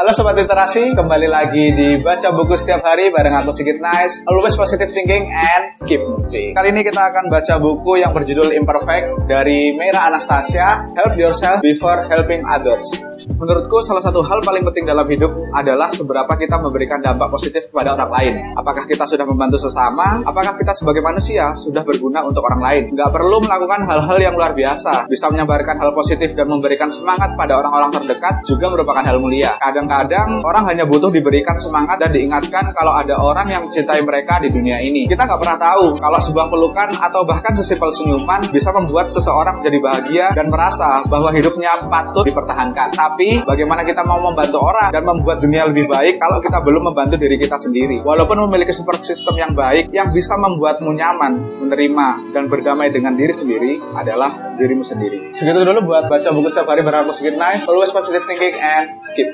Halo Sobat Literasi, kembali lagi di Baca Buku Setiap Hari bareng aku Sigit Nice, always positive thinking and keep moving. Kali ini kita akan baca buku yang berjudul Imperfect dari Meira Anastasia, Help Yourself Before Helping Others. Menurutku salah satu hal paling penting dalam hidup adalah seberapa kita memberikan dampak positif kepada orang lain. Apakah kita sudah membantu sesama? Apakah kita sebagai manusia sudah berguna untuk orang lain? Nggak perlu melakukan hal-hal yang luar biasa. Bisa menyebarkan hal positif dan memberikan semangat pada orang-orang terdekat juga merupakan hal mulia. Kadang-kadang orang hanya butuh diberikan semangat dan diingatkan kalau ada orang yang mencintai mereka di dunia ini. Kita nggak pernah tahu kalau sebuah pelukan atau bahkan sesimpel senyuman bisa membuat seseorang menjadi bahagia dan merasa bahwa hidupnya patut dipertahankan. Tapi bagaimana kita mau membantu orang dan membuat dunia lebih baik kalau kita belum membantu diri kita sendiri? Walaupun memiliki support system yang baik yang bisa membuatmu nyaman, menerima, dan berdamai dengan diri sendiri adalah dirimu sendiri. Segitu dulu buat baca buku setiap hari aku Sigit Nice. Always positive thinking and keep.